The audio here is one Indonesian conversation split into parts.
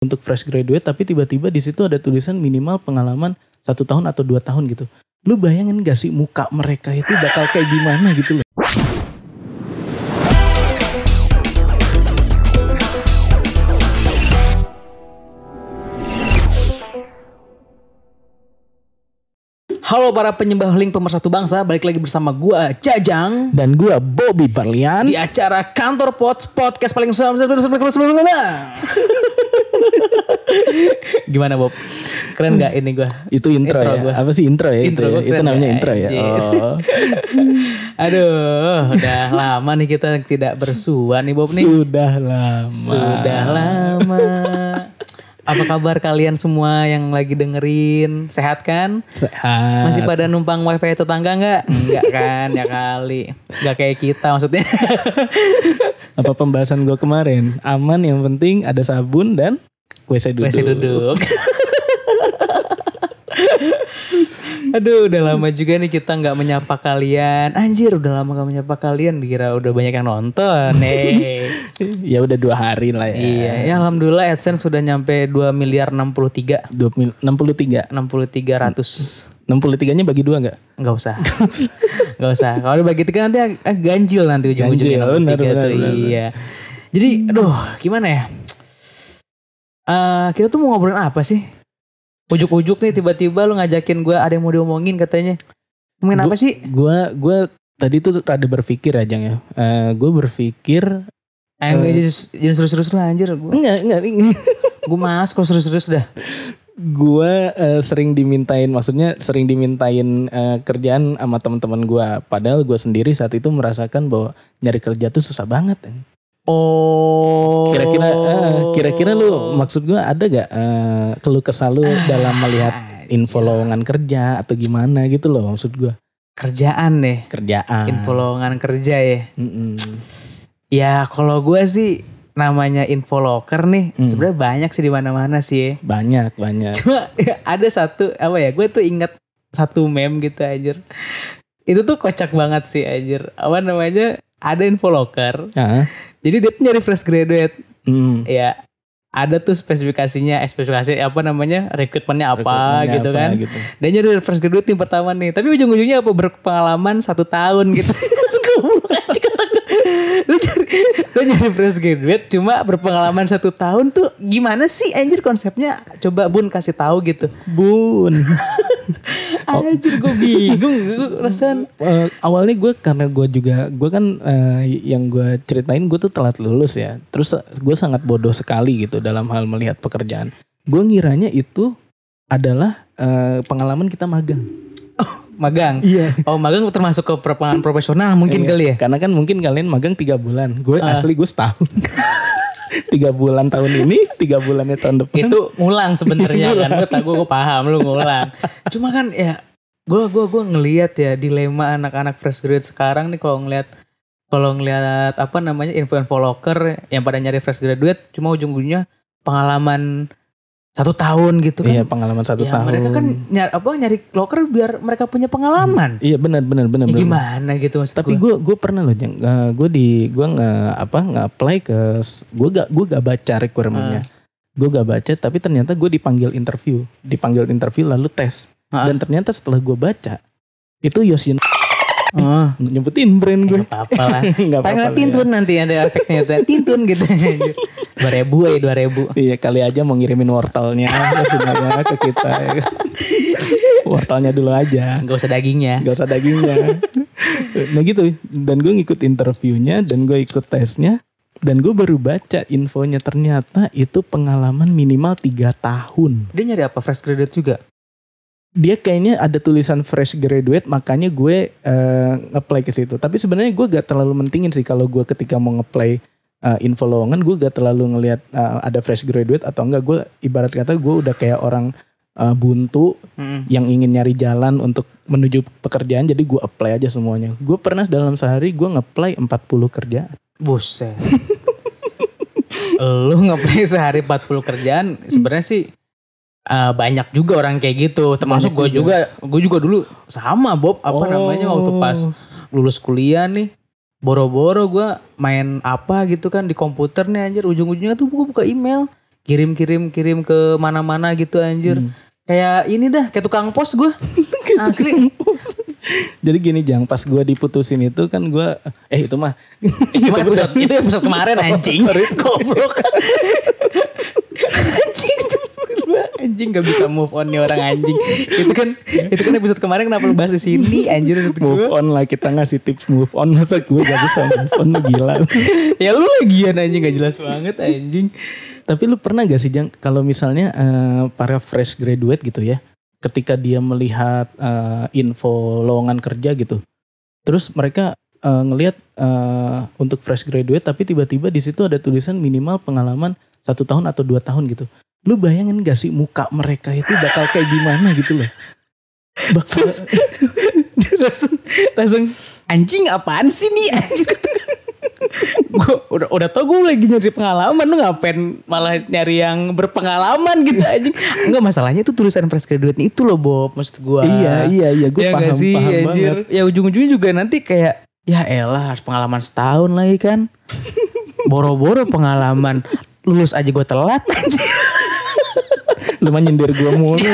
untuk fresh graduate tapi tiba-tiba di situ ada tulisan minimal pengalaman satu tahun atau dua tahun gitu. Lu bayangin gak sih muka mereka itu bakal kayak gimana gitu loh. Halo para penyembah link pemersatu bangsa, balik lagi bersama gua Jajang Dan gua Bobby Barlian. di acara Kantor Pots Podcast paling Gimana Bob? Keren gak ini gua? Itu intro, Intro ya. gua. Apa sih intro ya? Intro itu, ya? itu namanya ya, intro ya. Oh. Aduh, udah lama nih kita tidak bersua nih Bob nih. Sudah lama. Sudah lama. Apa kabar kalian semua yang lagi dengerin? Sehat kan? Sehat. Masih pada numpang wifi tetangga nggak? Enggak kan, ya kali. Nggak kayak kita maksudnya. Apa pembahasan gua kemarin? Aman yang penting ada sabun dan WC duduk. WC duduk. Aduh, udah lama juga nih kita nggak menyapa kalian. Anjir, udah lama gak menyapa kalian. Dikira udah banyak yang nonton nih. ya udah dua hari lah ya. iya, ya alhamdulillah AdSense sudah nyampe 2 miliar 63. Dua mil, 63. 63 ratus. 63 nya bagi dua nggak? Nggak usah. Nggak usah. Kalau dibagi tiga nanti ganjil nanti ujung-ujungnya Ganjil, 63 benar, tuh. benar, benar. Iya. Jadi, aduh, gimana ya? Eh, kita tuh mau ngobrolin apa sih? Ujuk-ujuk nih tiba-tiba lu ngajakin gue ada yang mau diomongin katanya. Ngomongin apa sih? Gua gua tadi tuh rada berpikir aja ya. Eh gue berpikir Eh, jangan serius-serius lah anjir. Gue enggak enggak gue mas kok serius-serius dah. gue sering dimintain maksudnya sering dimintain eh, kerjaan sama teman-teman gue padahal gue sendiri saat itu merasakan bahwa nyari kerja tuh susah banget Oh. kira-kira eh, kira-kira lu maksud gue ada gak eh, keluh kesah lu dalam melihat info lowongan kerja atau gimana gitu loh maksud gue kerjaan deh. kerjaan Info lowongan kerja ya. Mm-mm. Ya kalau gue sih namanya info locker nih Hmm. sebenarnya banyak sih di mana-mana sih ya. banyak banyak Cuma ya, ada satu apa ya gue tuh ingat satu meme gitu anjir. Itu tuh kocak banget sih anjir. Apa namanya? Ada info locker. Ah, Jadi dia tuh nyari fresh graduate. mm. Ya ada tuh spesifikasinya, spesifikasi apa namanya, rekrutmennya apa Rekrutmennya gitu apa kan. gitu. Dia nyari fresh graduate yang pertama nih. Tapi ujung-ujungnya apa berpengalaman satu tahun gitu. Lu nyari, lu nyari fresh graduate cuma berpengalaman satu tahun tuh gimana sih anjir konsepnya? Coba Bun kasih tahu gitu. bun Anjir gue bingung. Gue Eh, awalnya gue karena gue juga gue kan eh, yang gue ceritain gue tuh telat lulus ya terus gue sangat bodoh sekali gitu dalam hal melihat pekerjaan gue ngiranya itu adalah eh, pengalaman kita magang magang. iya Oh magang termasuk ke perpengalaman profesional mungkin kali ya? karena kan mungkin kalian magang tiga bulan gue Ah. asli gue setahun tiga bulan tahun ini tiga bulannya tahun depan. Itu ngulang sebenarnya kan? Gue tak gue paham lu ngulang. Cuma kan ya gue gue gue ngelihat ya dilema anak-anak fresh graduate sekarang nih kalau ngelihat kalau ngelihat apa namanya info-info locker yang pada nyari fresh graduate cuma ujung-ujungnya pengalaman satu tahun gitu kan iya pengalaman satu ya, tahun mereka kan nyari apa nyari locker biar mereka punya pengalaman iya benar benar benar Ya, gimana gitu maksud Tapi gue gue pernah loh jeng, gue di gue nggak apa nggak apply ke gue gak gue gak baca requirementnya. Gue gak baca tapi ternyata gue dipanggil interview, dipanggil interview lalu tes. Ah. Dan ternyata setelah gue baca itu Yosin oh, nyebutin brand gue. nggak apa-apa lah Pengen apa-apa tintun nanti ada efeknya tuh. Tintun gitu. Dua ribu ya dua ribu. ya. Iya kali aja mau ngirimin wortelnya aja ke kita. ya wortelnya dulu aja. Gak usah dagingnya. Gak usah dagingnya. nah gitu. Dan gue ngikut interviewnya dan gue ikut tesnya. Dan gue baru baca infonya ternyata itu pengalaman minimal 3 tahun. Dia nyari apa? Fresh graduate juga? Dia kayaknya ada tulisan fresh graduate makanya gue eh, nge-apply ke situ. Tapi sebenarnya gue gak terlalu mentingin sih kalau gue ketika mau nge-apply eh, info lowongan gue gak terlalu ngelihat eh, ada fresh graduate atau enggak. Gue ibarat kata gue udah kayak orang eh, buntu yang ingin nyari jalan untuk menuju pekerjaan jadi gue apply aja semuanya gue pernah dalam sehari gue nge-apply 40 kerjaan Buset. Lu ngeplay sehari 40 kerjaan sebenarnya sih eh, banyak juga orang kayak gitu. Termasuk gue juga. Gue juga dulu sama Bob apa Oh. namanya waktu pas lulus kuliah nih. Boro-boro gue main apa gitu kan di komputer nih anjir ujung-ujungnya tuh gue buka email kirim-kirim kirim ke mana-mana gitu anjir. Hmm. Kayak ini dah, kayak tukang pos gue. Asli. Jadi gini Jang, pas gue diputusin itu kan gue, eh itu mah, Itu episode, itu episode kemarin anjing. Goblok. anjing. Anjing gak bisa move on nih orang anjing. Itu kan itu kan episode kemarin kenapa lu bahas di sini anjir move gua. on lah kita ngasih tips move on masa gue gak bisa move on gila. Ya lu lagian anjing gak jelas banget anjing. Tapi lu pernah gak sih Jang, kalau misalnya eh, para fresh graduate gitu ya, ketika dia melihat eh, info lowongan kerja gitu, terus mereka eh, ngelihat eh, untuk fresh graduate, tapi tiba-tiba di situ ada tulisan minimal pengalaman satu tahun atau dua tahun gitu. Lu bayangin gak sih muka mereka itu bakal kayak gimana gitu loh? Bakal, langsung langsung anjing apaan sih nih? Anjing gue udah udah tau gue lagi nyari pengalaman lu ngapain malah nyari yang berpengalaman gitu anjing? Enggak masalahnya itu tulisan fresh graduate itu loh Bob maksud gue iya iya iya gue ya paham sih paham anjir? banget. ya ujung-ujungnya juga nanti kayak ya elah harus pengalaman setahun lagi kan. Boro-boro pengalaman. Lulus aja gue telat Lu mah nyindir gue mulu.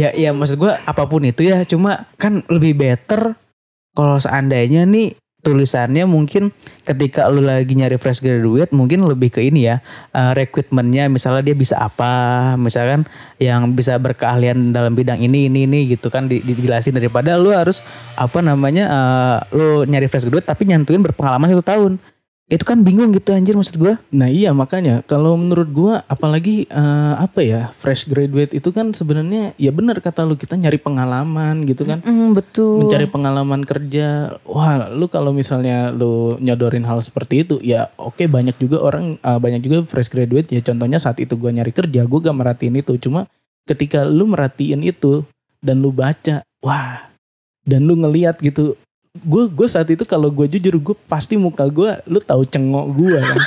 ya ya maksud gue apa pun itu ya. Cuma kan lebih better kalau seandainya nih tulisannya mungkin ketika lu lagi nyari fresh graduate mungkin lebih ke ini ya eh, recruitmentnya. Misalnya dia bisa apa misalkan yang bisa berkeahlian dalam bidang ini ini ini gitu kan di- dijelasin daripada lu harus apa namanya eh, lu nyari fresh graduate tapi nyantuin berpengalaman satu tahun itu kan bingung gitu anjir maksud gue Nah iya makanya. Kalau menurut gua apalagi eh, apa ya fresh graduate itu kan sebenarnya ya benar kata lu kita nyari pengalaman gitu kan. betul. Mencari pengalaman kerja. Wah, lu kalau misalnya lu nyodorin hal seperti itu ya oke banyak juga orang eh, banyak juga fresh graduate. Ya contohnya saat itu gua nyari kerja gua gak merhatiin itu. Cuma ketika lu merhatiin itu dan lu baca, wah dan lu ngeliat gitu gue gue saat itu kalau gue jujur gue pasti muka gue lu tahu cengok gue kan?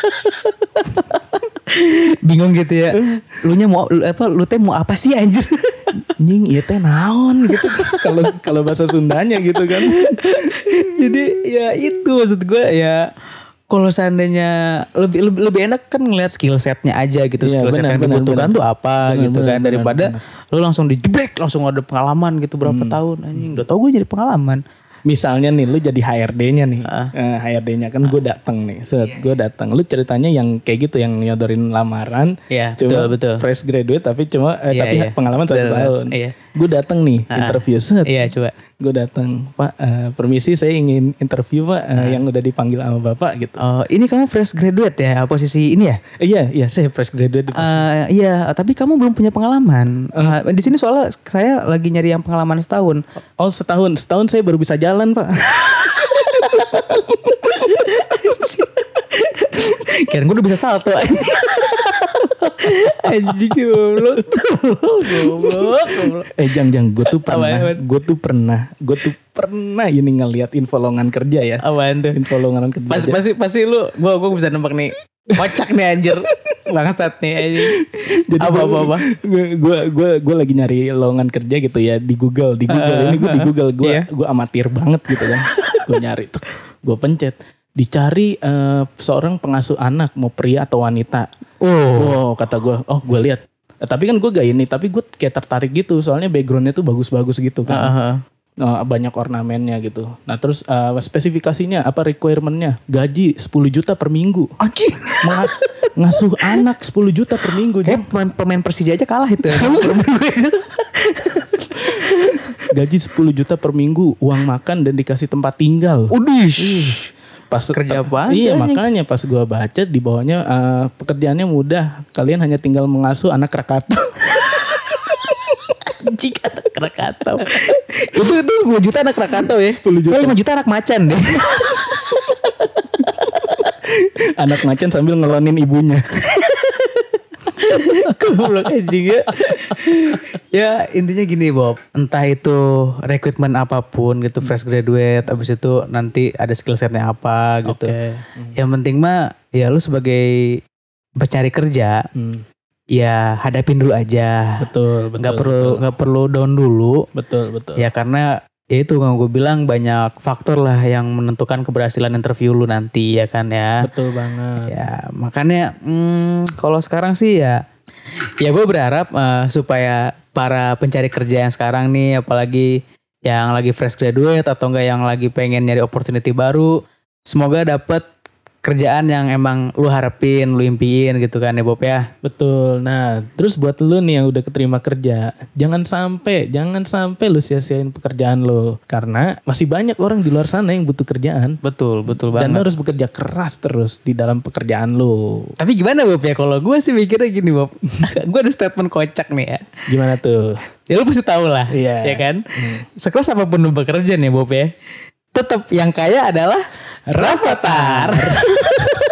Bingung gitu ya. Lu nya mau lu, apa lu teh mau apa sih anjir? Nying iya teh naon gitu. Kalau kalau bahasa Sundanya gitu kan. Jadi ya itu maksud gue ya kalau seandainya lebih lebih, lebih enak kan ngeliat skill setnya aja gitu. Iya, skill set yang dibutuhkan benar. tuh apa Benar, gitu benar, kan. daripada benar. lu langsung dijebrek langsung ada pengalaman gitu berapa Hmm. tahun anjing. Udah tau gue jadi pengalaman misalnya nih lu jadi HRD-nya nih. Ah. Eh, HRD-nya kan gue datang nih set gue datang lu ceritanya yang kayak gitu yang nyodorin lamaran Iya cuma betul betul. fresh graduate tapi cuma eh, Iya, tapi iya. pengalaman satu tahun. iya. gue datang nih Ah. interview set. Iya coba. Gue datang pak eh, permisi saya ingin interview pak Ah. eh, yang udah dipanggil sama bapak gitu. Oh ini kamu fresh graduate ya posisi ini ya? Iya iya saya fresh graduate di Eh, iya tapi kamu belum punya pengalaman. Eh, di sini soalnya saya lagi nyari yang pengalaman setahun. Oh setahun, setahun saya baru bisa jalan pak. kira gue udah bisa salto anjing goblok. Goblok goblok. Eh jang jang, gue tuh pernah, gue tuh pernah, gue tuh pernah ini ngelihat info lowongan kerja ya. apaan tuh? Info lowongan kerja. pasti pasti pasti lu gua gua bisa nembak nih. Kocak nih anjir. Bangsat nih anjing. Jadi apa apa apa? Gue gue gue lagi nyari lowongan kerja gitu ya di Google, di Google. Ini gue di Google gue Iya. gue amatir banget gitu kan. gue nyari tuh, gue pencet. Dicari eh, seorang pengasuh anak mau pria atau wanita. Oh Oh kata gue, oh gue lihat. Eh, tapi kan gue gak ini, tapi gue kayak tertarik gitu soalnya backgroundnya tuh bagus-bagus gitu kan. Heeh. Oh, banyak ornamennya gitu. Nah terus eh, spesifikasinya apa requirementnya? Gaji 10 juta per minggu. anjing Mengas- ngasuh anak 10 juta per minggu. Kayak pemain, pemain Persija aja kalah itu Gaji 10 juta per minggu, uang makan dan dikasih tempat tinggal. Udish. Pas Kerja apa Iya makanya pas gua baca di bawahnya eh, pekerjaannya mudah. Kalian hanya tinggal mengasuh anak Krakatau. anjing anak Krakatau itu itu 10 juta anak Krakatau ya 10 juta. Gua 5 juta anak macan deh anak macan sambil ngelonin ibunya. Goblok anjing ya. ya intinya gini Bob, entah itu rekrutmen apa pun gitu fresh graduate abis itu nanti ada skill setnya apa gitu. Yang penting mah ya lu sebagai pencari kerja Hmm, ya hadapin dulu aja. betul, betul. nggak perlu betul. nggak perlu down dulu betul, betul. ya karena ya itu kan gue bilang banyak faktor lah yang menentukan keberhasilan interview lu nanti ya kan ya. Betul banget. Ya makanya hmm, kalau sekarang sih ya ya gue berharap eh, supaya para pencari kerja yang sekarang nih apalagi yang lagi fresh graduate atau enggak yang lagi pengen nyari opportunity baru semoga dapet kerjaan yang emang lu harapin, lu impiin gitu kan ya Bob ya. Betul. Nah, terus buat lu nih yang udah keterima kerja, jangan sampai, jangan sampai lu sia-siain pekerjaan lu karena masih banyak orang di luar sana yang butuh kerjaan. Betul, betul Dan lu banget. harus bekerja keras terus di dalam pekerjaan lu. Tapi gimana Bob ya kalau gue sih mikirnya gini Bob. gue ada statement kocak nih ya. Gimana tuh? Ya lu pasti tahu lah, Iya. ya kan? Sekelas apa pun lu bekerja nih Bob ya. Tetap yang kaya adalah Rafathar.